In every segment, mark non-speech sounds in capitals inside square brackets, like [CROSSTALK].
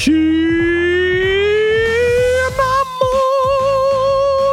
Tjena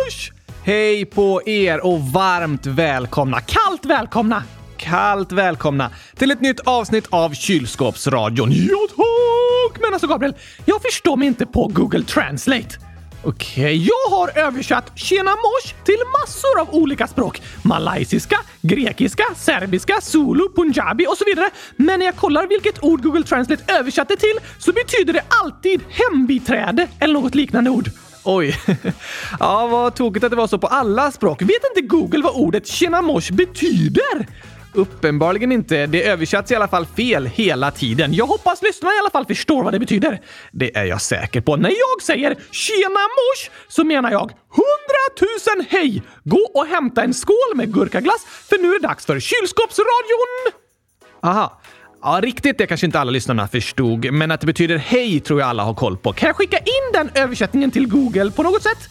mors! Hej på er och varmt välkomna, kallt välkomna, kallt välkomna till ett nytt avsnitt av Kylskåpsradion. Ja tack! Men alltså Gabriel, jag förstår mig inte på Google Translate. Okej, okay, jag har översatt “Tjena mors” till massor av olika språk. Malaysiska, grekiska, serbiska, zulu, punjabi och så vidare. Men när jag kollar vilket ord Google Translate översatte till så betyder det alltid hembiträde eller något liknande ord. Oj. [LAUGHS] ja, vad tokigt att det var så på alla språk. Vet inte Google vad ordet “tjena mors” betyder? Uppenbarligen inte. Det översätts i alla fall fel hela tiden. Jag hoppas lyssnarna i alla fall förstår vad det betyder. Det är jag säker på. När jag säger “Tjena mors” så menar jag hundratusen hej! Gå och hämta en skål med gurkaglass för nu är det dags för kylskåpsradion! Aha. Ja, riktigt det kanske inte alla lyssnarna förstod, men att det betyder hej tror jag alla har koll på. Kan jag skicka in den översättningen till Google på något sätt?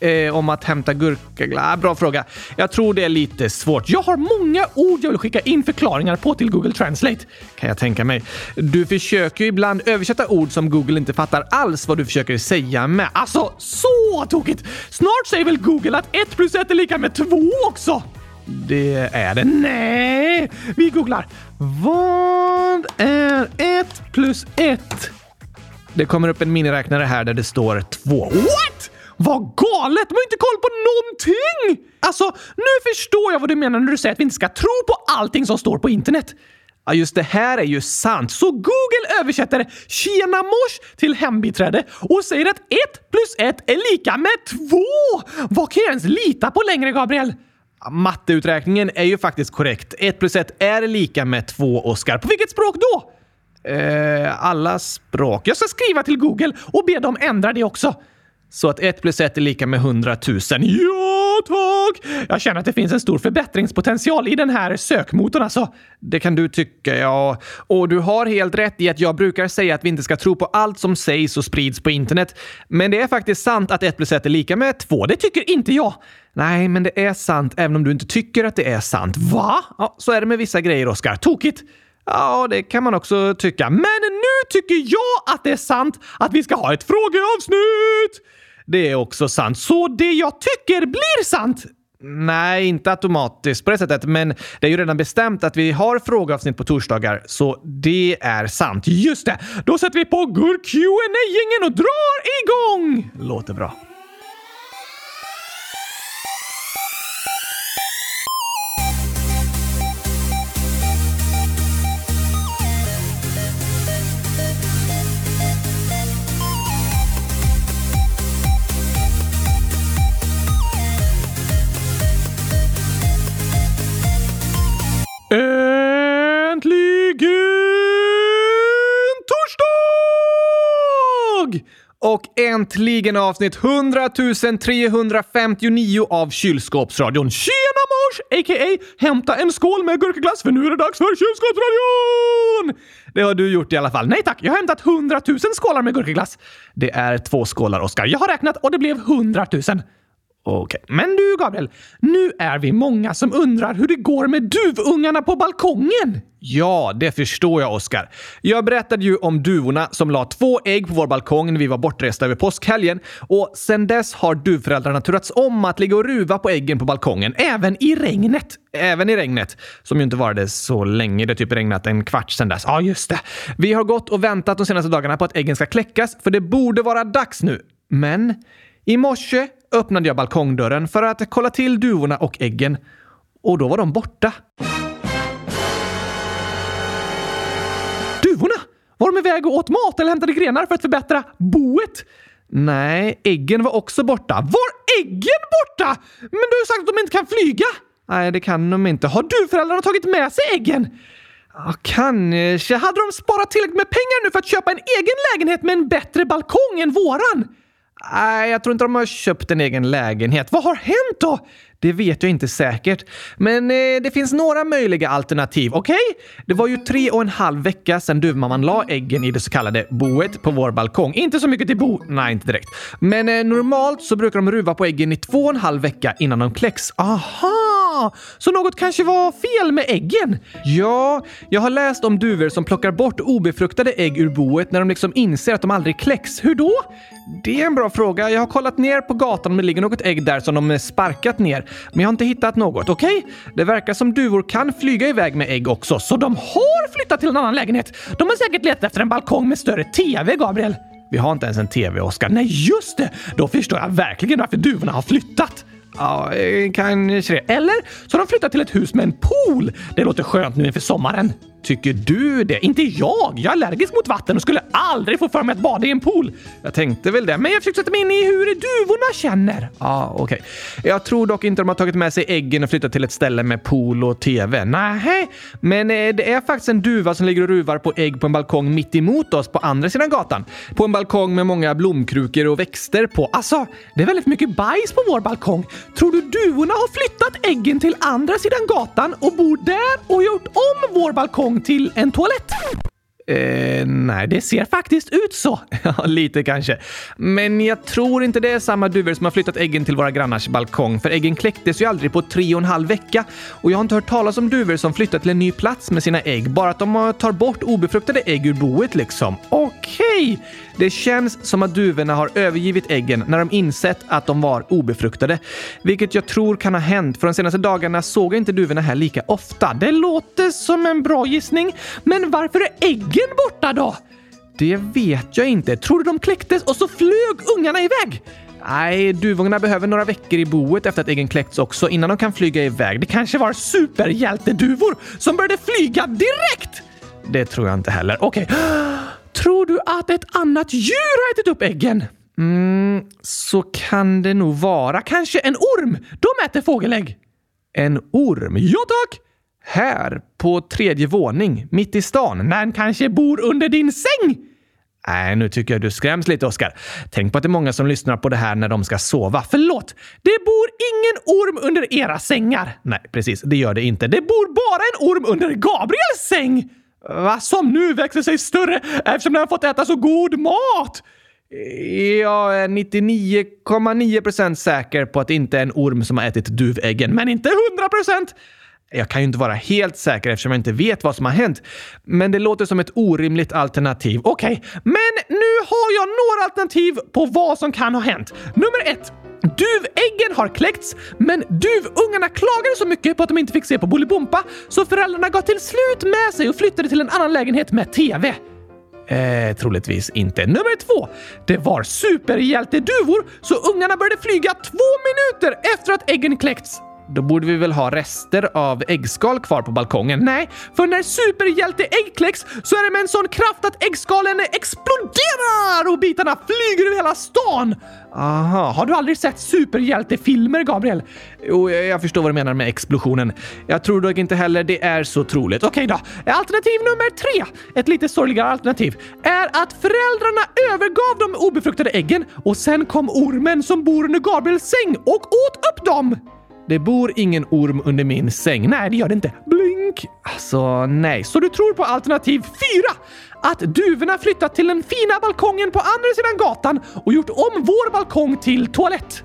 Eh, om att hämta gurkaglass? Ah, bra fråga. Jag tror det är lite svårt. Jag har många ord jag vill skicka in förklaringar på till Google Translate. Kan jag tänka mig. Du försöker ju ibland översätta ord som Google inte fattar alls vad du försöker säga med. Alltså, så tokigt! Snart säger väl Google att 1 plus 1 är lika med 2 också? Det är det. Nej! Vi googlar. Vad är 1 plus 1? Det kommer upp en miniräknare här där det står 2. What? Vad galet! De har inte koll på någonting! Alltså, nu förstår jag vad du menar när du säger att vi inte ska tro på allting som står på internet. Ja, just det här är ju sant. Så Google översätter “tjena mors” till hembiträde och säger att 1 plus 1 är lika med 2! Vad kan jag ens lita på längre, Gabriel? Matteuträkningen är ju faktiskt korrekt. 1 plus 1 är lika med 2, Oskar. På vilket språk då? Eh, alla språk. Jag ska skriva till Google och be dem ändra det också. Så att 1 plus 1 är lika med 100 000. Ja, tack! Jag känner att det finns en stor förbättringspotential i den här sökmotorn alltså. Det kan du tycka, ja. Och du har helt rätt i att jag brukar säga att vi inte ska tro på allt som sägs och sprids på internet. Men det är faktiskt sant att 1 plus 1 är lika med 2. Det tycker inte jag. Nej, men det är sant även om du inte tycker att det är sant. Va? Ja, så är det med vissa grejer, Oskar. Tokigt. Ja, det kan man också tycka. Men nu tycker jag att det är sant att vi ska ha ett frågeavsnitt! Det är också sant. Så det jag tycker blir sant! Nej, inte automatiskt på det sättet, men det är ju redan bestämt att vi har frågeavsnitt på torsdagar, så det är sant. Just det! Då sätter vi på gurk qa gängen och drar igång! Låter bra. Och äntligen avsnitt 100 359 av Kylskåpsradion. Tjena mors! A.k.a. hämta en skål med gurkaglass för nu är det dags för Kylskåpsradion! Det har du gjort i alla fall. Nej tack, jag har hämtat 100 000 skålar med gurkaglass. Det är två skålar, Oskar. Jag har räknat och det blev 100 000. Okej, okay. men du Gabriel, nu är vi många som undrar hur det går med duvungarna på balkongen. Ja, det förstår jag, Oskar. Jag berättade ju om duvorna som la två ägg på vår balkong när vi var bortresta över påskhelgen och sen dess har duvföräldrarna turats om att ligga och ruva på äggen på balkongen, även i regnet. Även i regnet, som ju inte varade så länge. Det typ regnat en kvart sen dess. Ja, just det. Vi har gått och väntat de senaste dagarna på att äggen ska kläckas, för det borde vara dags nu. Men i morse öppnade jag balkongdörren för att kolla till duvorna och äggen. Och då var de borta. Duvorna? Var de iväg och åt mat eller hämtade grenar för att förbättra boet? Nej, äggen var också borta. Var äggen borta? Men du har ju sagt att de inte kan flyga! Nej, det kan de inte. Har du föräldrarna tagit med sig äggen? Ja, kanske. Hade de sparat tillräckligt med pengar nu för att köpa en egen lägenhet med en bättre balkong än våran? Nej, jag tror inte de har köpt en egen lägenhet. Vad har hänt då? Det vet jag inte säkert. Men eh, det finns några möjliga alternativ, okej? Okay? Det var ju tre och en halv vecka sedan duvmamman la äggen i det så kallade boet på vår balkong. Inte så mycket till bo... Nej, inte direkt. Men eh, normalt så brukar de ruva på äggen i två och en halv vecka innan de kläcks. Aha! Så något kanske var fel med äggen? Ja, jag har läst om duvor som plockar bort obefruktade ägg ur boet när de liksom inser att de aldrig kläcks. Hur då? Det är en bra fråga. Jag har kollat ner på gatan om det ligger något ägg där som de eh, sparkat ner, men jag har inte hittat något. Okej? Okay? Det verkar som duvor kan flyga iväg med ägg också, så de har flyttat till en annan lägenhet. De har säkert letat efter en balkong med större TV, Gabriel. Vi har inte ens en TV, Oskar. Nej, just det! Då förstår jag verkligen varför duvorna har flyttat. Ja, eh, kanske det. Eller så har de flyttat till ett hus med en pool. Det låter skönt nu inför sommaren. Tycker du det? Inte jag! Jag är allergisk mot vatten och skulle aldrig få för mig att bada i en pool. Jag tänkte väl det, men jag försökte sätta mig in i hur duvorna känner. Ja, ah, okej. Okay. Jag tror dock inte de har tagit med sig äggen och flyttat till ett ställe med pool och TV. Nej, men eh, det är faktiskt en duva som ligger och ruvar på ägg på en balkong mitt emot oss på andra sidan gatan. På en balkong med många blomkrukor och växter på. Alltså, det är väldigt mycket bajs på vår balkong. Tror du duvorna har flyttat äggen till andra sidan gatan och bor där och gjort om vår balkong till en toalett? Eh, nej, det ser faktiskt ut så. [LAUGHS] Ja, lite kanske. Men jag tror inte det är samma duvor som har flyttat äggen till våra grannars balkong, för äggen kläcktes ju aldrig på tre och en halv vecka. Och jag har inte hört talas om duvor som flyttar till en ny plats med sina ägg, bara att de tar bort obefruktade ägg ur boet liksom. Okej! Okay. Det känns som att duvorna har övergivit äggen när de insett att de var obefruktade. Vilket jag tror kan ha hänt, för de senaste dagarna såg jag inte duvorna här lika ofta. Det låter som en bra gissning, men varför är äggen borta då? Det vet jag inte. Tror du de kläcktes och så flög ungarna iväg? Nej, duvorna behöver några veckor i boet efter att äggen kläckts också innan de kan flyga iväg. Det kanske var superhjälteduvor som började flyga direkt! Det tror jag inte heller. Okej. Okay. Tror du att ett annat djur har ätit upp äggen? Mm, så kan det nog vara. Kanske en orm? De äter fågelägg. En orm? Ja tack! Här, på tredje våning, mitt i stan. Den kanske bor under din säng? Nej, nu tycker jag du skräms lite, Oskar. Tänk på att det är många som lyssnar på det här när de ska sova. Förlåt! Det bor ingen orm under era sängar! Nej, precis. Det gör det inte. Det bor bara en orm under Gabriels säng! Va? Som nu växer sig större eftersom den har fått äta så god mat! Jag är 99,9% säker på att det inte är en orm som har ätit duväggen, men inte 100%! Jag kan ju inte vara helt säker eftersom jag inte vet vad som har hänt. Men det låter som ett orimligt alternativ. Okej, okay. men nu har jag några alternativ på vad som kan ha hänt. Nummer ett. Duväggen har kläckts, men duvungarna klagade så mycket på att de inte fick se på Bolibompa så föräldrarna gav till slut med sig och flyttade till en annan lägenhet med TV. Eh, troligtvis inte. Nummer två. Det var superhjälteduvor så ungarna började flyga två minuter efter att äggen kläckts. Då borde vi väl ha rester av äggskal kvar på balkongen? Nej, för när superhjälteägg kläcks så är det med en sån kraft att äggskalen exploderar och bitarna flyger över hela stan! Aha, har du aldrig sett superhjältefilmer, Gabriel? Jo, jag förstår vad du menar med explosionen. Jag tror dock inte heller det är så troligt. Okej då. Alternativ nummer tre, ett lite sorgligare alternativ, är att föräldrarna övergav de obefruktade äggen och sen kom ormen som bor under Gabriels säng och åt upp dem! Det bor ingen orm under min säng. Nej, det gör det inte. Blink! Alltså, nej. Så du tror på alternativ fyra? Att duvorna flyttat till den fina balkongen på andra sidan gatan och gjort om vår balkong till toalett?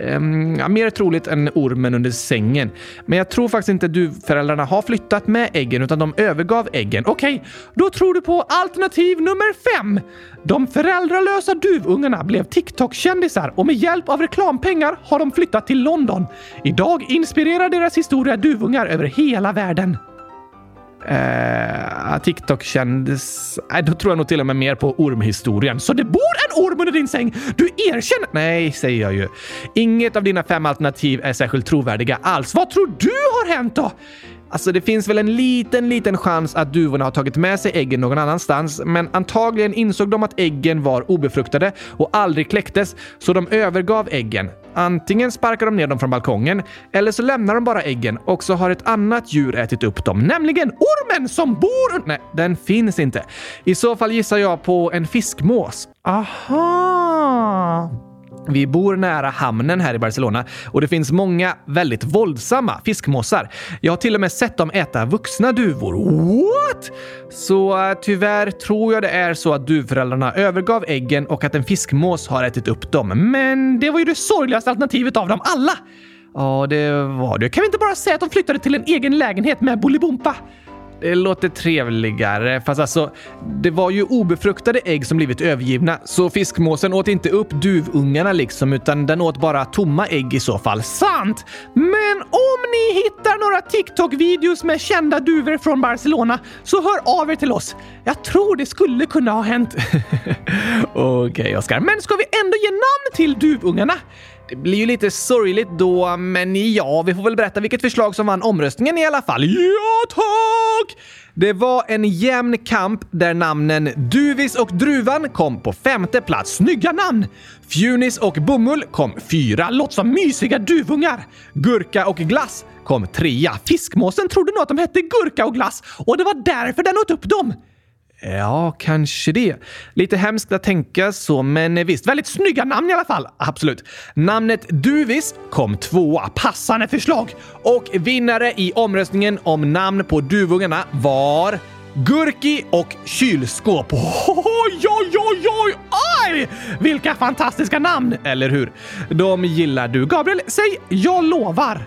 Um, ja, mer troligt än ormen under sängen. Men jag tror faktiskt inte duvföräldrarna har flyttat med äggen utan de övergav äggen. Okej, okay, då tror du på alternativ nummer fem. De föräldralösa duvungarna blev TikTok-kändisar och med hjälp av reklampengar har de flyttat till London. Idag inspirerar deras historia duvungar över hela världen. Eh, TikTok kändes... Nej, då tror jag nog till och med mer på ormhistorien. Så det bor en orm under din säng? Du erkänner... Nej, säger jag ju. Inget av dina fem alternativ är särskilt trovärdiga alls. Vad tror du har hänt då? Alltså det finns väl en liten, liten chans att duvorna har tagit med sig äggen någon annanstans, men antagligen insåg de att äggen var obefruktade och aldrig kläcktes, så de övergav äggen. Antingen sparkar de ner dem från balkongen, eller så lämnar de bara äggen och så har ett annat djur ätit upp dem, nämligen ormen som bor... Nej, den finns inte. I så fall gissar jag på en fiskmås. Aha! Vi bor nära hamnen här i Barcelona och det finns många väldigt våldsamma fiskmåsar. Jag har till och med sett dem äta vuxna duvor. What? Så eh, tyvärr tror jag det är så att duvföräldrarna övergav äggen och att en fiskmås har ätit upp dem. Men det var ju det sorgligaste alternativet av dem alla! Ja, det var det. Kan vi inte bara säga att de flyttade till en egen lägenhet med Bolibompa? Det låter trevligare, fast alltså, det var ju obefruktade ägg som blivit övergivna, så fiskmåsen åt inte upp duvungarna liksom, utan den åt bara tomma ägg i så fall. Sant! Men om ni hittar några TikTok-videos med kända duvor från Barcelona, så hör av er till oss. Jag tror det skulle kunna ha hänt. [LAUGHS] Okej, okay, Oskar. Men ska vi ändå ge namn till duvungarna? Det blir ju lite sorgligt då, men ja, vi får väl berätta vilket förslag som vann omröstningen i alla fall. Ja, tack! Det var en jämn kamp där namnen Duvis och Druvan kom på femte plats. Snygga namn! Fjunis och Bomull kom fyra. Låter som mysiga duvungar. Gurka och Glass kom trea. Fiskmåsen trodde nog att de hette Gurka och Glass och det var därför den åt upp dem. Ja, kanske det. Lite hemskt att tänka så, men visst, väldigt snygga namn i alla fall. Absolut. Namnet Duvis kom tvåa. Passande förslag. Och vinnare i omröstningen om namn på duvungarna var Gurki och kylskåp. Oj, oj, oj, oj, oj! Vilka fantastiska namn, eller hur? De gillar du. Gabriel, säg “jag lovar”.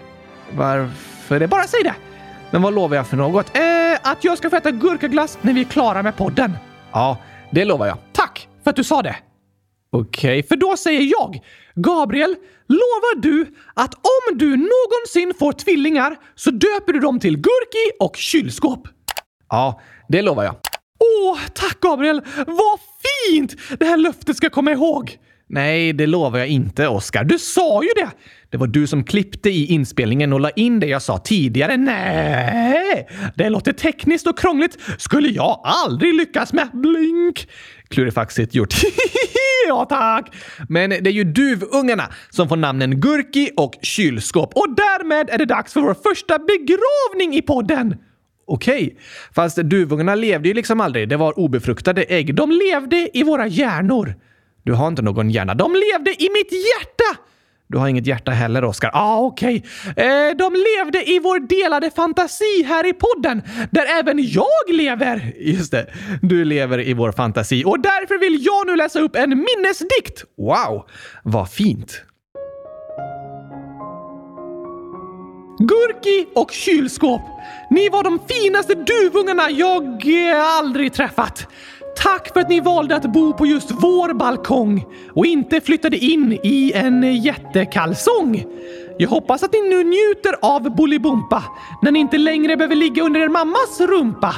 Varför det? Bara säg det. Men vad lovar jag för något? Eh, att jag ska få äta gurkaglass när vi är klara med podden. Ja, det lovar jag. Tack för att du sa det. Okej, okay, för då säger jag Gabriel, lovar du att om du någonsin får tvillingar så döper du dem till Gurki och kylskåp? Ja, det lovar jag. Åh, tack Gabriel! Vad fint! Det här löftet ska jag komma ihåg. Nej, det lovar jag inte, Oscar. Du sa ju det! Det var du som klippte i inspelningen och la in det jag sa tidigare. Nej, det låter tekniskt och krångligt. Skulle jag aldrig lyckas med. Blink! Klurifaxigt gjort. [LAUGHS] ja, tack! Men det är ju duvungarna som får namnen Gurki och Kylskåp och därmed är det dags för vår första begravning i podden. Okej, okay. fast duvungarna levde ju liksom aldrig. Det var obefruktade ägg. De levde i våra hjärnor. Du har inte någon hjärna. De levde i mitt hjärta! Du har inget hjärta heller, Oskar. Ah, okej. Okay. Eh, de levde i vår delade fantasi här i podden, där även jag lever. Just det, du lever i vår fantasi och därför vill jag nu läsa upp en minnesdikt. Wow, vad fint. Gurki och kylskåp. Ni var de finaste duvungarna jag eh, aldrig träffat. Tack för att ni valde att bo på just vår balkong och inte flyttade in i en jättekalsong. Jag hoppas att ni nu njuter av Bolibompa när ni inte längre behöver ligga under er mammas rumpa.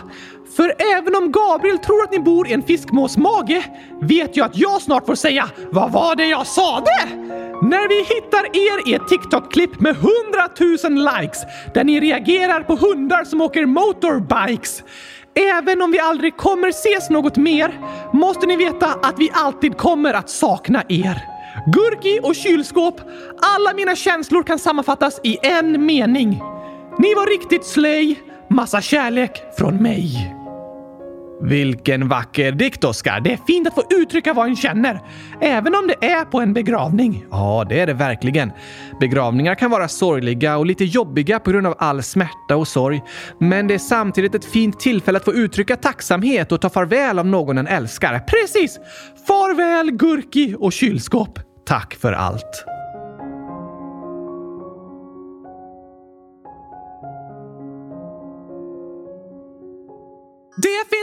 För även om Gabriel tror att ni bor i en fiskmås mage vet jag att jag snart får säga “Vad var det jag sade?” När vi hittar er i ett TikTok-klipp med 100 000 likes där ni reagerar på hundar som åker motorbikes Även om vi aldrig kommer ses något mer måste ni veta att vi alltid kommer att sakna er. Gurki och kylskåp, alla mina känslor kan sammanfattas i en mening. Ni var riktigt slöj, Massa kärlek från mig. Vilken vacker dikt, Oskar. Det är fint att få uttrycka vad en känner, även om det är på en begravning. Ja, det är det verkligen. Begravningar kan vara sorgliga och lite jobbiga på grund av all smärta och sorg, men det är samtidigt ett fint tillfälle att få uttrycka tacksamhet och ta farväl av någon en älskar. Precis! Farväl Gurki och kylskåp. Tack för allt.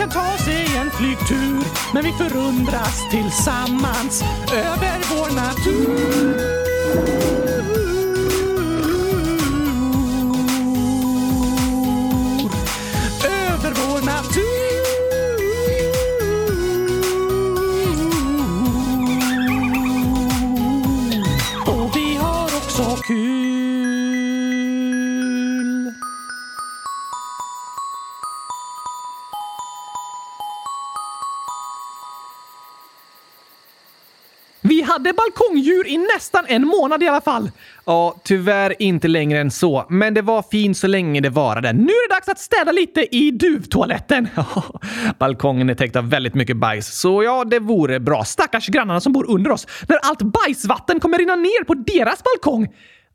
kan ta sig en flygtur. Men vi förundras tillsammans över vår natur. Vi hade balkongdjur i nästan en månad i alla fall. Ja, tyvärr inte längre än så, men det var fint så länge det varade. Nu är det dags att städa lite i duvtoaletten. [LAUGHS] Balkongen är täckt av väldigt mycket bajs, så ja, det vore bra. Stackars grannarna som bor under oss när allt bajsvatten kommer rinna ner på deras balkong.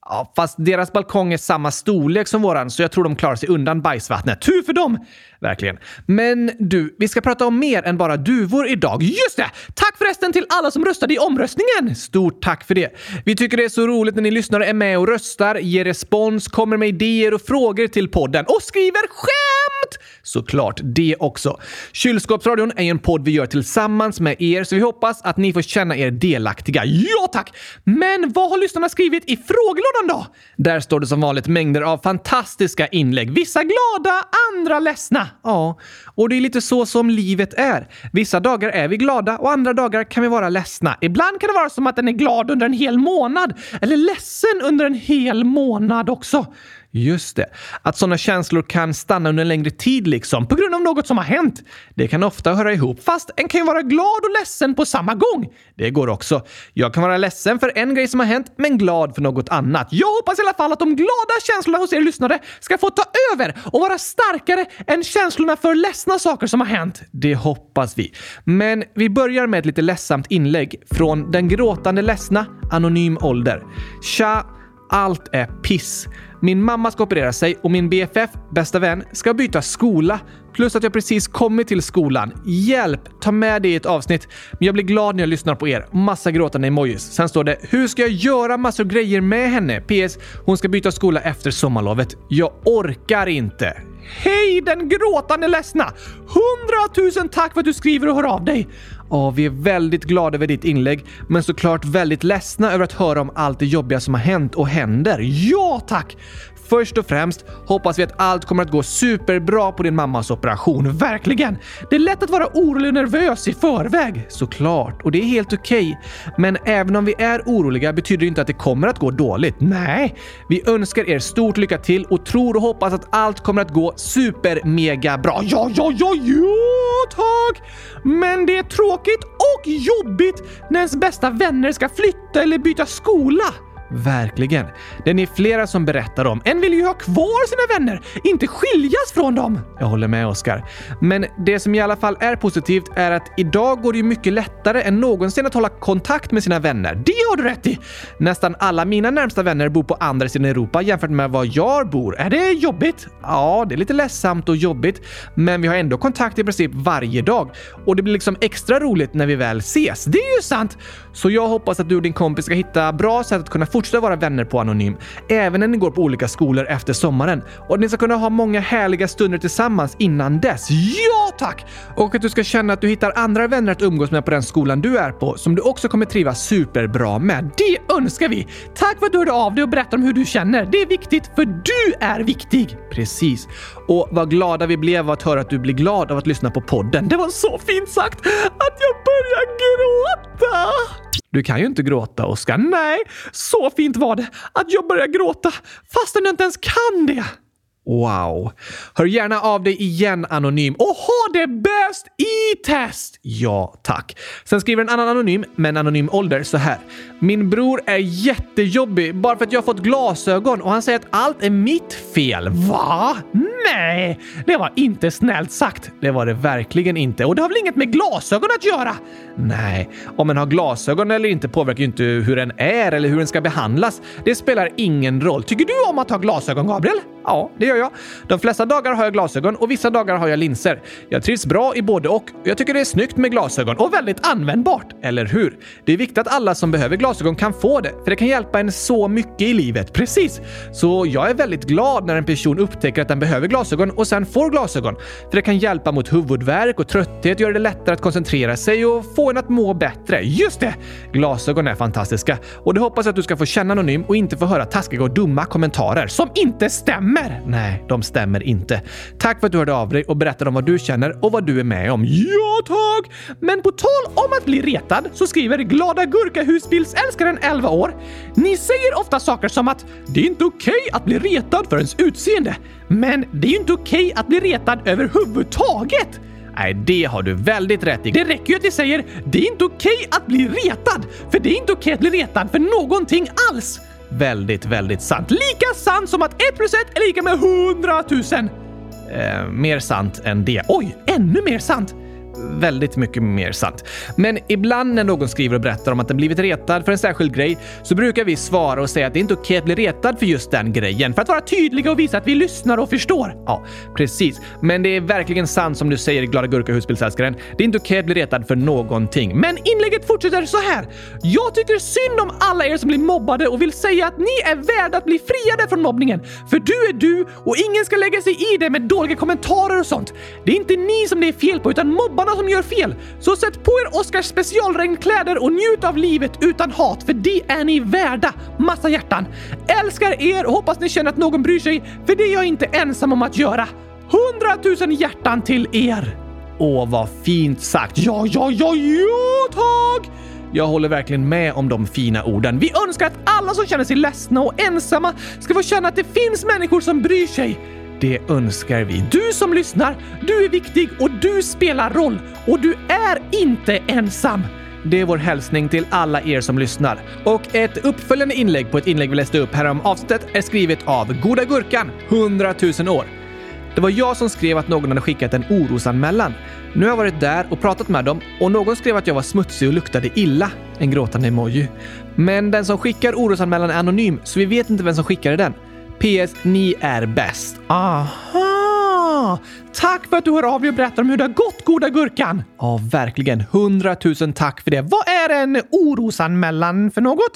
Ja, fast deras balkong är samma storlek som våran, så jag tror de klarar sig undan bajsvattnet. Tur för dem! Verkligen. Men du, vi ska prata om mer än bara duvor idag. Just det! Tack förresten till alla som röstade i omröstningen! Stort tack för det. Vi tycker det är så roligt när ni lyssnare är med och röstar, ger respons, kommer med idéer och frågor till podden och skriver själv! Skämt! Såklart det också. Kylskåpsradion är en podd vi gör tillsammans med er, så vi hoppas att ni får känna er delaktiga. Ja tack! Men vad har lyssnarna skrivit i frågelådan då? Där står det som vanligt mängder av fantastiska inlägg. Vissa glada, andra ledsna. Ja, och det är lite så som livet är. Vissa dagar är vi glada och andra dagar kan vi vara ledsna. Ibland kan det vara som att den är glad under en hel månad eller ledsen under en hel månad också. Just det. Att sådana känslor kan stanna under en längre tid liksom, på grund av något som har hänt. Det kan ofta höra ihop, fast en kan ju vara glad och ledsen på samma gång. Det går också. Jag kan vara ledsen för en grej som har hänt, men glad för något annat. Jag hoppas i alla fall att de glada känslorna hos er lyssnare ska få ta över och vara starkare än känslorna för ledsna saker som har hänt. Det hoppas vi. Men vi börjar med ett lite ledsamt inlägg från den gråtande ledsna Anonym Ålder. Tja! Allt är piss. Min mamma ska operera sig och min BFF, bästa vän, ska byta skola. Plus att jag precis kommit till skolan. Hjälp! Ta med det i ett avsnitt. Men jag blir glad när jag lyssnar på er. Massa gråtande emojis. Sen står det “Hur ska jag göra massor grejer med henne?” PS. Hon ska byta skola efter sommarlovet. Jag orkar inte. Hej den gråtande ledsna! Hundratusen tack för att du skriver och hör av dig! Ja, vi är väldigt glada över ditt inlägg, men såklart väldigt ledsna över att höra om allt det jobbiga som har hänt och händer. Ja, tack! Först och främst hoppas vi att allt kommer att gå superbra på din mammas operation. Verkligen! Det är lätt att vara orolig och nervös i förväg. Såklart, och det är helt okej. Okay. Men även om vi är oroliga betyder det inte att det kommer att gå dåligt. Nej, vi önskar er stort lycka till och tror och hoppas att allt kommer att gå super mega bra. Ja, ja, ja, ja, tack! Men det är tråkigt och jobbigt när ens bästa vänner ska flytta eller byta skola. Verkligen. Det är ni flera som berättar om. En vill ju ha kvar sina vänner, inte skiljas från dem. Jag håller med Oskar. Men det som i alla fall är positivt är att idag går det ju mycket lättare än någonsin att hålla kontakt med sina vänner. Det har du rätt i! Nästan alla mina närmsta vänner bor på andra sidan Europa jämfört med var jag bor. Är det jobbigt? Ja, det är lite ledsamt och jobbigt, men vi har ändå kontakt i princip varje dag och det blir liksom extra roligt när vi väl ses. Det är ju sant! Så jag hoppas att du och din kompis ska hitta bra sätt att kunna fortsätta vara vänner på Anonym, även när ni går på olika skolor efter sommaren. Och att ni ska kunna ha många härliga stunder tillsammans innan dess. Ja tack! Och att du ska känna att du hittar andra vänner att umgås med på den skolan du är på, som du också kommer trivas superbra med. Det önskar vi! Tack för att du hörde av dig och berättade om hur du känner. Det är viktigt, för du är viktig! Precis. Och vad glada vi blev av att höra att du blir glad av att lyssna på podden. Det var så fint sagt att jag börjar gråta! Du kan ju inte gråta, Oskar. Nej, så fint var det att jag började gråta fastän jag inte ens kan det. Wow. Hör gärna av dig igen anonym och ha det bäst i test! Ja, tack. Sen skriver en annan anonym, med en anonym ålder, så här. Min bror är jättejobbig bara för att jag har fått glasögon och han säger att allt är mitt fel. Va? Nej, det var inte snällt sagt. Det var det verkligen inte. Och det har väl inget med glasögon att göra? Nej, om en har glasögon eller inte påverkar ju inte hur en är eller hur den ska behandlas. Det spelar ingen roll. Tycker du om att ha glasögon, Gabriel? Ja, det gör jag. De flesta dagar har jag glasögon och vissa dagar har jag linser. Jag trivs bra i både och. Jag tycker det är snyggt med glasögon och väldigt användbart, eller hur? Det är viktigt att alla som behöver glasögon kan få det, för det kan hjälpa en så mycket i livet. Precis! Så jag är väldigt glad när en person upptäcker att den behöver glasögon och sen får glasögon. För det kan hjälpa mot huvudvärk och trötthet, göra det lättare att koncentrera sig och få en att må bättre. Just det! Glasögon är fantastiska och det hoppas jag att du ska få känna anonym och inte få höra taskiga och dumma kommentarer som inte stämmer. Nej, Nej, de stämmer inte. Tack för att du hörde av dig och berättade om vad du känner och vad du är med om. Ja, tack! Men på tal om att bli retad så skriver Glada Gurka husbilsälskaren 11 år. Ni säger ofta saker som att det är inte okej okay att bli retad för ens utseende. Men det är ju inte okej okay att bli retad överhuvudtaget. Nej, det har du väldigt rätt i. Det räcker ju att vi säger det är inte okej att bli retad, för det är inte okej att bli retad för någonting alls. Väldigt, väldigt sant. Lika sant som att 1 plus 1 är lika med 100 000. Eh, mer sant än det. Oj, ännu mer sant! Väldigt mycket mer sant. Men ibland när någon skriver och berättar om att den blivit retad för en särskild grej så brukar vi svara och säga att det inte är okej att bli retad för just den grejen för att vara tydliga och visa att vi lyssnar och förstår. Ja, precis. Men det är verkligen sant som du säger, glada gurka husbilsälskaren. Det är inte okej att bli retad för någonting. Men inlägget fortsätter så här. Jag tycker synd om alla er som blir mobbade och vill säga att ni är värda att bli friade från mobbningen. För du är du och ingen ska lägga sig i det med dåliga kommentarer och sånt. Det är inte ni som det är fel på utan mobbarna som gör fel. Så sätt på er Oscars specialregnkläder och njut av livet utan hat, för det är ni värda. Massa hjärtan. Älskar er och hoppas ni känner att någon bryr sig, för det är jag inte ensam om att göra. Hundratusen hjärtan till er! Åh, vad fint sagt. Ja, ja, ja, ja, tack! Jag håller verkligen med om de fina orden. Vi önskar att alla som känner sig ledsna och ensamma ska få känna att det finns människor som bryr sig. Det önskar vi. Du som lyssnar, du är viktig och du spelar roll. Och du är inte ensam. Det är vår hälsning till alla er som lyssnar. Och ett uppföljande inlägg på ett inlägg vi läste upp här om avsnittet är skrivet av Goda Gurkan, 100 000 år. Det var jag som skrev att någon hade skickat en orosanmälan. Nu har jag varit där och pratat med dem och någon skrev att jag var smutsig och luktade illa. En gråtande emoji. Men den som skickar orosanmälan är anonym, så vi vet inte vem som skickade den. PS. Ni är bäst. Aha! Tack för att du hör av dig och berättar om hur det har gått, goda gurkan! Ja, verkligen. Hundratusen tack för det. Vad är en orosanmälan för något?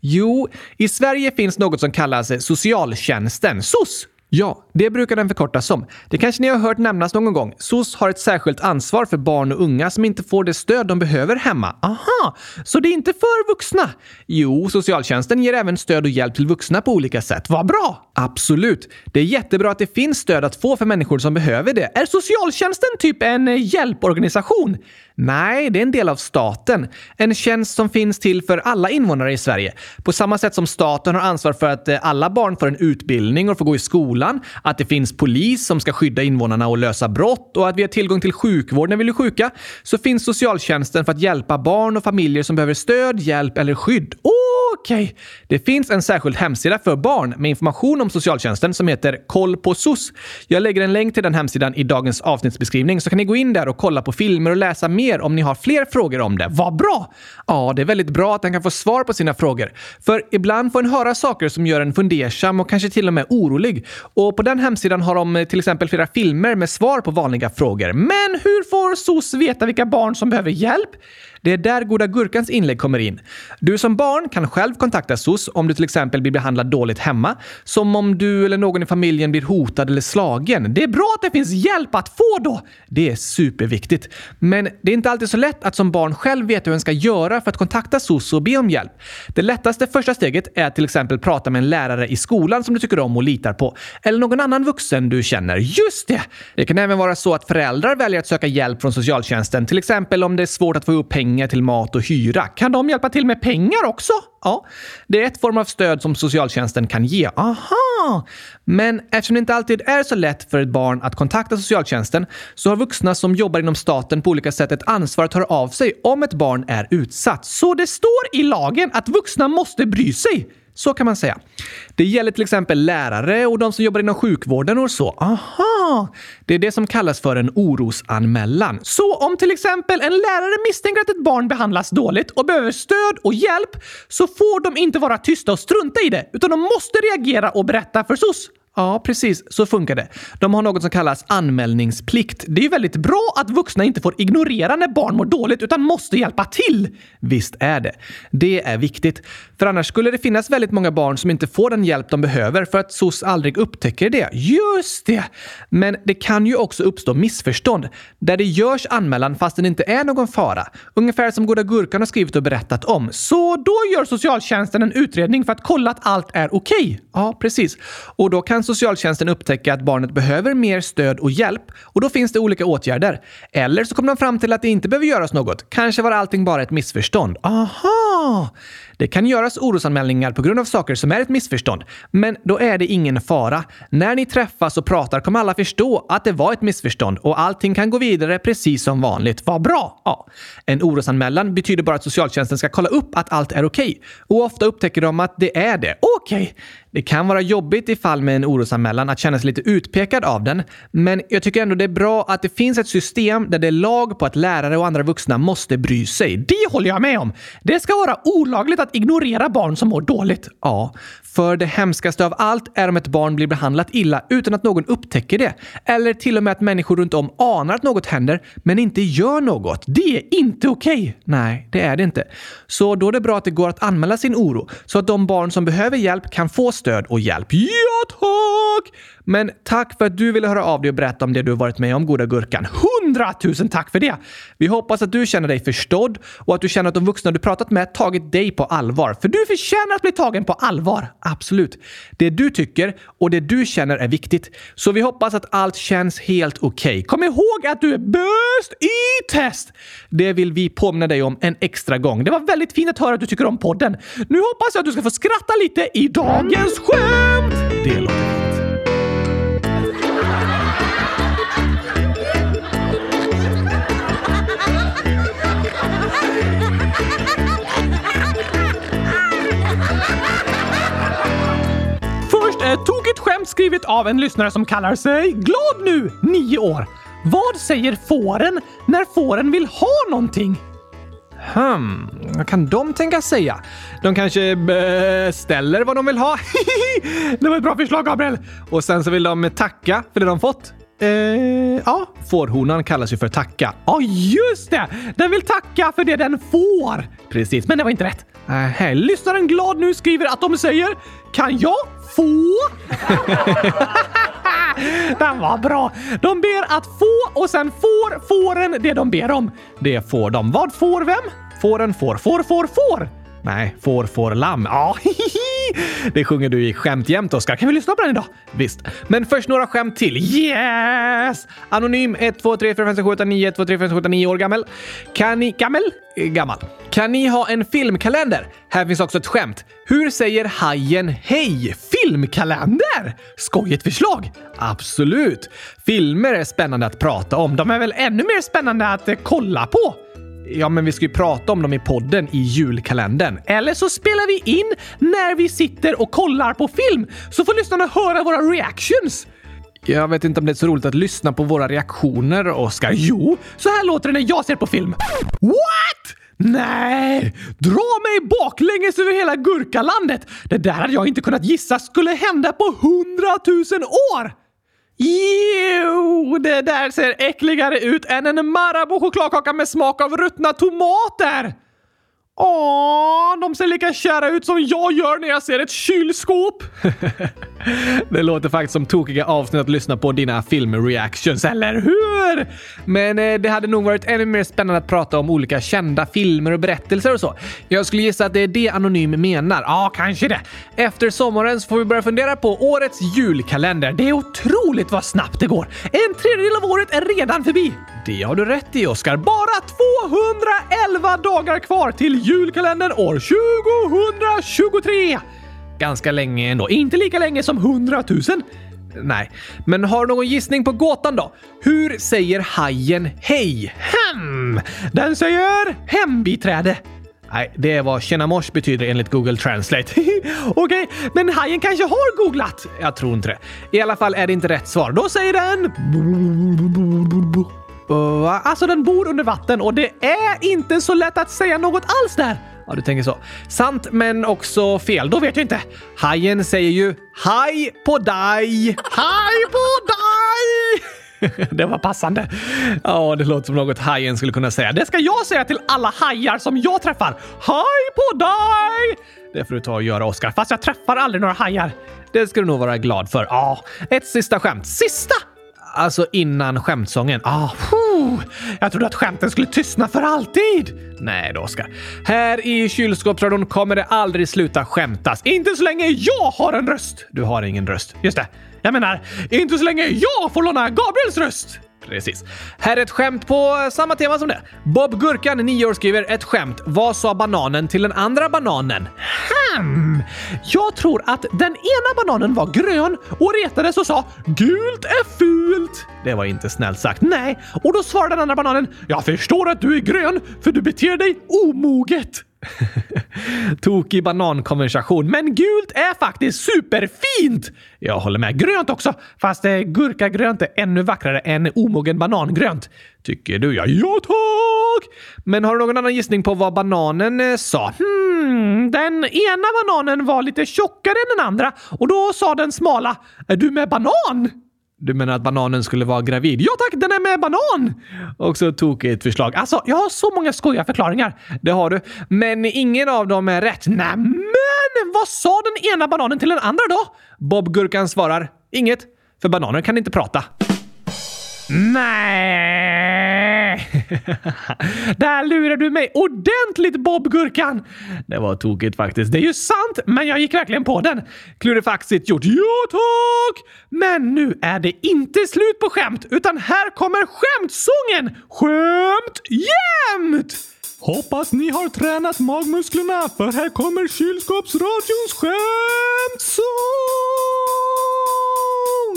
Jo, i Sverige finns något som kallas socialtjänsten, SOS. Ja, det brukar den förkortas som. Det kanske ni har hört nämnas någon gång. SOS har ett särskilt ansvar för barn och unga som inte får det stöd de behöver hemma. Aha, så det är inte för vuxna? Jo, socialtjänsten ger även stöd och hjälp till vuxna på olika sätt. Vad bra! Absolut. Det är jättebra att det finns stöd att få för människor som behöver det. Är socialtjänsten typ en eh, hjälporganisation? Nej, det är en del av staten. En tjänst som finns till för alla invånare i Sverige. På samma sätt som staten har ansvar för att eh, alla barn får en utbildning och får gå i skolan, att det finns polis som ska skydda invånarna och lösa brott och att vi har tillgång till sjukvård när vi blir sjuka, så finns socialtjänsten för att hjälpa barn och familjer som behöver stöd, hjälp eller skydd. Okej! Okay. Det finns en särskild hemsida för barn med information om socialtjänsten som heter Koll på SOS. Jag lägger en länk till den hemsidan i dagens avsnittsbeskrivning så kan ni gå in där och kolla på filmer och läsa mer mer om ni har fler frågor om det. Vad bra! Ja, det är väldigt bra att han kan få svar på sina frågor. För ibland får en höra saker som gör en fundersam och kanske till och med orolig. Och på den hemsidan har de eh, till exempel flera filmer med svar på vanliga frågor. Men hur får SOS veta vilka barn som behöver hjälp? Det är där Goda Gurkans inlägg kommer in. Du som barn kan själv kontakta SOS om du till exempel blir behandlad dåligt hemma, som om du eller någon i familjen blir hotad eller slagen. Det är bra att det finns hjälp att få då! Det är superviktigt. Men det är inte alltid så lätt att som barn själv veta hur en ska göra för att kontakta SOS och be om hjälp. Det lättaste första steget är att till exempel prata med en lärare i skolan som du tycker om och litar på. Eller någon annan vuxen du känner. Just det! Det kan även vara så att föräldrar väljer att söka hjälp från socialtjänsten, till exempel om det är svårt att få ihop pengar pengar till mat och hyra. Kan de hjälpa till med pengar också? Ja, det är ett form av stöd som socialtjänsten kan ge. Aha! Men eftersom det inte alltid är så lätt för ett barn att kontakta socialtjänsten så har vuxna som jobbar inom staten på olika sätt ett ansvar att höra av sig om ett barn är utsatt. Så det står i lagen att vuxna måste bry sig. Så kan man säga. Det gäller till exempel lärare och de som jobbar inom sjukvården och så. Aha! Det är det som kallas för en orosanmälan. Så om till exempel en lärare misstänker att ett barn behandlas dåligt och behöver stöd och hjälp så får de inte vara tysta och strunta i det, utan de måste reagera och berätta för SOS. Ja, precis. Så funkar det. De har något som kallas anmälningsplikt. Det är ju väldigt bra att vuxna inte får ignorera när barn mår dåligt utan måste hjälpa till. Visst är det. Det är viktigt. För annars skulle det finnas väldigt många barn som inte får den hjälp de behöver för att SOS aldrig upptäcker det. Just det! Men det kan ju också uppstå missförstånd där det görs anmälan fast det inte är någon fara. Ungefär som Goda Gurkan har skrivit och berättat om. Så då gör socialtjänsten en utredning för att kolla att allt är okej. Okay. Ja, precis. Och då kan socialtjänsten upptäcka att barnet behöver mer stöd och hjälp och då finns det olika åtgärder. Eller så kommer de fram till att det inte behöver göras något. Kanske var allting bara ett missförstånd. Aha! Det kan göras orosanmälningar på grund av saker som är ett missförstånd. Men då är det ingen fara. När ni träffas och pratar kommer alla förstå att det var ett missförstånd och allting kan gå vidare precis som vanligt. Vad bra! Ja. En orosanmälan betyder bara att socialtjänsten ska kolla upp att allt är okej. Okay. Och ofta upptäcker de att det är det. Okej! Okay. Det kan vara jobbigt i fall med en orosanmälan att känna sig lite utpekad av den, men jag tycker ändå det är bra att det finns ett system där det är lag på att lärare och andra vuxna måste bry sig. Det håller jag med om! Det ska vara olagligt att ignorera barn som mår dåligt. Ja, för det hemskaste av allt är om ett barn blir behandlat illa utan att någon upptäcker det. Eller till och med att människor runt om anar att något händer, men inte gör något. Det är inte okej! Okay. Nej, det är det inte. Så då är det bra att det går att anmäla sin oro, så att de barn som behöver hjälp kan få stöd och hjälp. Ja, tack! Men tack för att du ville höra av dig och berätta om det du varit med om, goda gurkan. Hundratusen tack för det! Vi hoppas att du känner dig förstådd och att du känner att de vuxna du pratat med tagit dig på allvar. För du förtjänar att bli tagen på allvar. Absolut. Det du tycker och det du känner är viktigt. Så vi hoppas att allt känns helt okej. Okay. Kom ihåg att du är bäst i test! Det vill vi påminna dig om en extra gång. Det var väldigt fint att höra att du tycker om podden. Nu hoppas jag att du ska få skratta lite i dagens skämt! Det skrivet av en lyssnare som kallar sig Glad nu, 9 år. Vad säger fåren när fåren vill ha någonting? Hmm, vad kan de tänka säga? De kanske beställer vad de vill ha? [LAUGHS] det var ett bra förslag, Gabriel! Och sen så vill de tacka för det de fått. Eh, ja, fårhonan kallas ju för tacka. Ja, just det! Den vill tacka för det den får! Precis, men det var inte rätt. Äh, lyssnaren glad nu skriver att de säger Kan jag få? [LAUGHS] Den var bra! De ber att få och sen får fåren det de ber om. Det får de. Vad får vem? Fåren får, får, får, får! Nej, får, får, lamm. Ja, [LAUGHS] det sjunger du i Skämt jämt, Oskar. Kan vi lyssna på den idag? Visst. Men först några skämt till. Yes! Anonym 1, 2, 3, 4, 5, 6, 7, 8, 9, 1, 2, 3, 4, 5, 6, 7, 8, 9 år gammal. Kan ni... Gammel? Eh, gammal. Kan ni ha en filmkalender? Här finns också ett skämt. Hur säger hajen hej? Filmkalender? Skojigt förslag! Absolut! Filmer är spännande att prata om. De är väl ännu mer spännande att eh, kolla på? Ja, men vi ska ju prata om dem i podden i julkalendern. Eller så spelar vi in när vi sitter och kollar på film, så får lyssnarna höra våra reactions. Jag vet inte om det är så roligt att lyssna på våra reaktioner, Oskar. Jo, så här låter det när jag ser på film. What? Nej! Dra mig baklänges över hela gurkalandet! Det där hade jag inte kunnat gissa skulle hända på hundratusen år! Jo, det där ser äckligare ut än en Marabou-chokladkaka med smak av ruttna tomater! Åh, de ser lika kära ut som jag gör när jag ser ett kylskåp! [LAUGHS] det låter faktiskt som tokiga avsnitt att lyssna på dina filmreactions, eller hur? Men eh, det hade nog varit ännu mer spännande att prata om olika kända filmer och berättelser och så. Jag skulle gissa att det är det Anonym menar. Ja, kanske det. Efter sommaren så får vi börja fundera på årets julkalender. Det är otroligt vad snabbt det går. En tredjedel av året är redan förbi. Det har du rätt i, Oskar. Bara 211 dagar kvar till julkalendern år 2023! Ganska länge ändå. Inte lika länge som 100 000. Nej, men har du någon gissning på gåtan då? Hur säger hajen hej? Hem! Den säger hembiträde. Nej, det är vad Tjenamors betyder enligt Google Translate. [LAUGHS] Okej, okay, men hajen kanske har googlat? Jag tror inte det. I alla fall är det inte rätt svar. Då säger den... Alltså den bor under vatten och det är inte så lätt att säga något alls där. Ja, du tänker så. Sant, men också fel. Då vet jag inte. Hajen säger ju haj på dig. Haj på dig! [LAUGHS] det var passande. Ja, det låter som något hajen skulle kunna säga. Det ska jag säga till alla hajar som jag träffar. Haj på dig! Det får du ta och göra, Oskar. Fast jag träffar aldrig några hajar. Det ska du nog vara glad för. Ja, ett sista skämt. Sista! Alltså innan skämtsången. Ah, jag trodde att skämten skulle tystna för alltid. Nej då, Oskar. Här i kylskåpsradion kommer det aldrig sluta skämtas. Inte så länge jag har en röst. Du har ingen röst. Just det. Jag menar, inte så länge jag får låna Gabriels röst. Precis. Här är ett skämt på samma tema som det. Bob Gurkan, 9 år, skriver ett skämt. Vad sa bananen till den andra bananen? Hmm. Jag tror att den ena bananen var grön och retades och sa “Gult är fult”. Det var inte snällt sagt. Nej, och då svarade den andra bananen “Jag förstår att du är grön, för du beter dig omoget”. [LAUGHS] Tokig banankonversation, men gult är faktiskt superfint! Jag håller med. Grönt också, fast eh, gurkagrönt är ännu vackrare än omogen banangrönt. Tycker du ja? Ja tack! Men har du någon annan gissning på vad bananen eh, sa? Hmm, den ena bananen var lite tjockare än den andra och då sa den smala “Är du med banan?” Du menar att bananen skulle vara gravid? Ja tack, den är med banan! Också tokigt förslag. Alltså, jag har så många skojiga förklaringar. Det har du. Men ingen av dem är rätt. Nämen! Vad sa den ena bananen till den andra då? Bob Gurkan svarar. Inget, för bananer kan inte prata. Nej! [LAUGHS] Där lurar du mig ordentligt Bob Gurkan! Det var tokigt faktiskt. Det är ju sant, men jag gick verkligen på den. Klurifaxigt gjort. Ja tack! Men nu är det inte slut på skämt, utan här kommer skämtsången! Skämt jämt! Hoppas ni har tränat magmusklerna för här kommer kylskåpsradions skämtsång!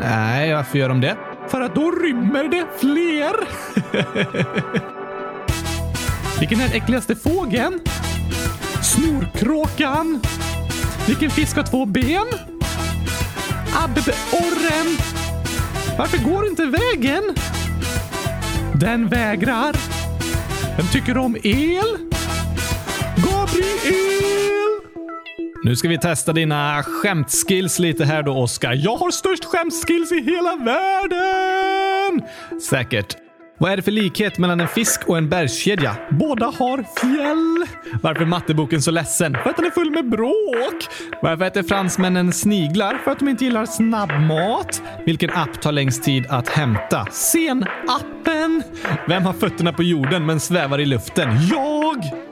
Nej, varför gör de det? För att då rymmer det fler. [LAUGHS] Vilken är den äckligaste fågeln? Snorkråkan. Vilken fisk har två ben? Abborren. Varför går inte vägen? Den vägrar. Vem tycker om el? Gabriel! Nu ska vi testa dina skämtskills lite här då, Oskar. Jag har störst skämtskills i hela världen! Säkert. Vad är det för likhet mellan en fisk och en bergskedja? Båda har fjäll. Varför är matteboken så ledsen? För att den är full med bråk. Varför äter fransmännen sniglar? För att de inte gillar snabbmat. Vilken app tar längst tid att hämta? Sen-appen. Vem har fötterna på jorden men svävar i luften? Jag!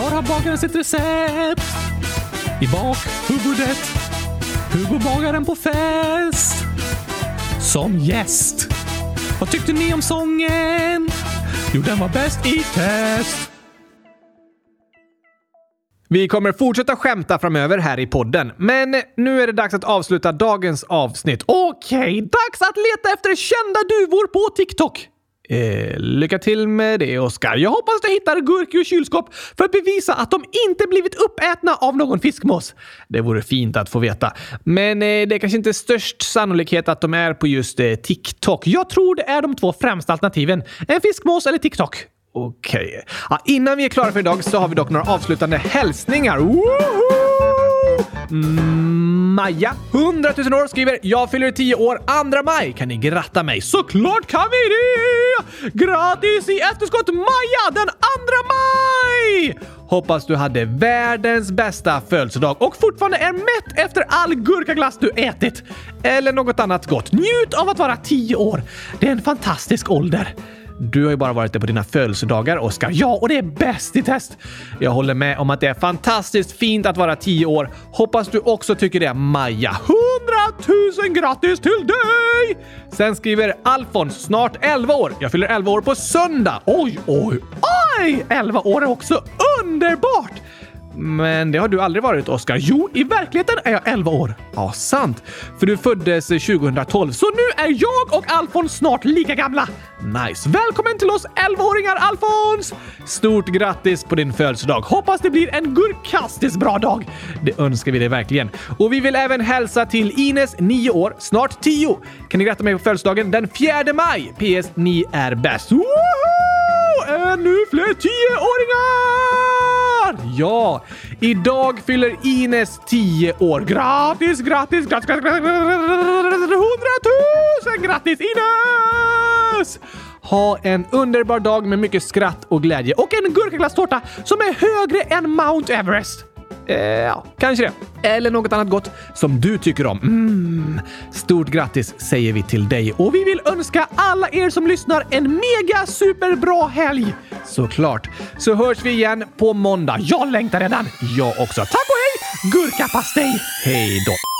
Var har bagaren sitt recept? I bakhuvudet. Hugo bagaren på fest? Som gäst. Vad tyckte ni om sången? Jo, den var bäst i test. Vi kommer fortsätta skämta framöver här i podden, men nu är det dags att avsluta dagens avsnitt. Okej, okay, dags att leta efter kända duvor på TikTok. Eh, lycka till med det, Oskar. Jag hoppas du hittar gurkor och kylskåp för att bevisa att de inte blivit uppätna av någon fiskmås. Det vore fint att få veta. Men eh, det är kanske inte störst sannolikhet att de är på just eh, TikTok. Jag tror det är de två främsta alternativen. En fiskmås eller TikTok. Okej. Okay. Ja, innan vi är klara för idag så har vi dock några avslutande hälsningar. Woho! Maja, 100 000 år, skriver “Jag fyller 10 år 2 maj. Kan ni gratta mig?” Såklart kan vi det! Grattis i efterskott Maja den 2 maj! Hoppas du hade världens bästa födelsedag och fortfarande är mätt efter all gurkaglass du ätit. Eller något annat gott. Njut av att vara 10 år. Det är en fantastisk ålder. Du har ju bara varit det på dina födelsedagar, Oskar. Ja, och det är bäst i test! Jag håller med om att det är fantastiskt fint att vara tio år. Hoppas du också tycker det, Maja. 100 000 grattis till dig! Sen skriver Alfons, snart 11 år. Jag fyller 11 år på söndag. Oj, oj, oj! 11 år är också underbart! Men det har du aldrig varit, Oskar. Jo, i verkligheten är jag 11 år. Ja, sant. För du föddes eh, 2012, så nu är jag och Alfons snart lika gamla. Nice. Välkommen till oss 11-åringar, Alfons! Stort grattis på din födelsedag. Hoppas det blir en gurkastiskt bra dag. Det önskar vi dig verkligen. Och vi vill även hälsa till Ines, 9 år, snart 10. Kan ni gratta mig på födelsedagen den 4 maj? PS. Ni är bäst. Woho! Ännu fler 10-åringar! Ja, idag fyller Ines 10 år. Grattis, grattis, grattis, grattis, grattis, hundratusen grattis Ines! Ha en underbar dag med mycket skratt och glädje och en gurkaglasstårta som är högre än Mount Everest. Eh, ja, kanske det. Eller något annat gott som du tycker om. Mm. Stort grattis säger vi till dig och vi vill önska alla er som lyssnar en mega superbra helg! Såklart. Så hörs vi igen på måndag. Jag längtar redan. Jag också. Tack och hej! Gurkapastej! Hej då!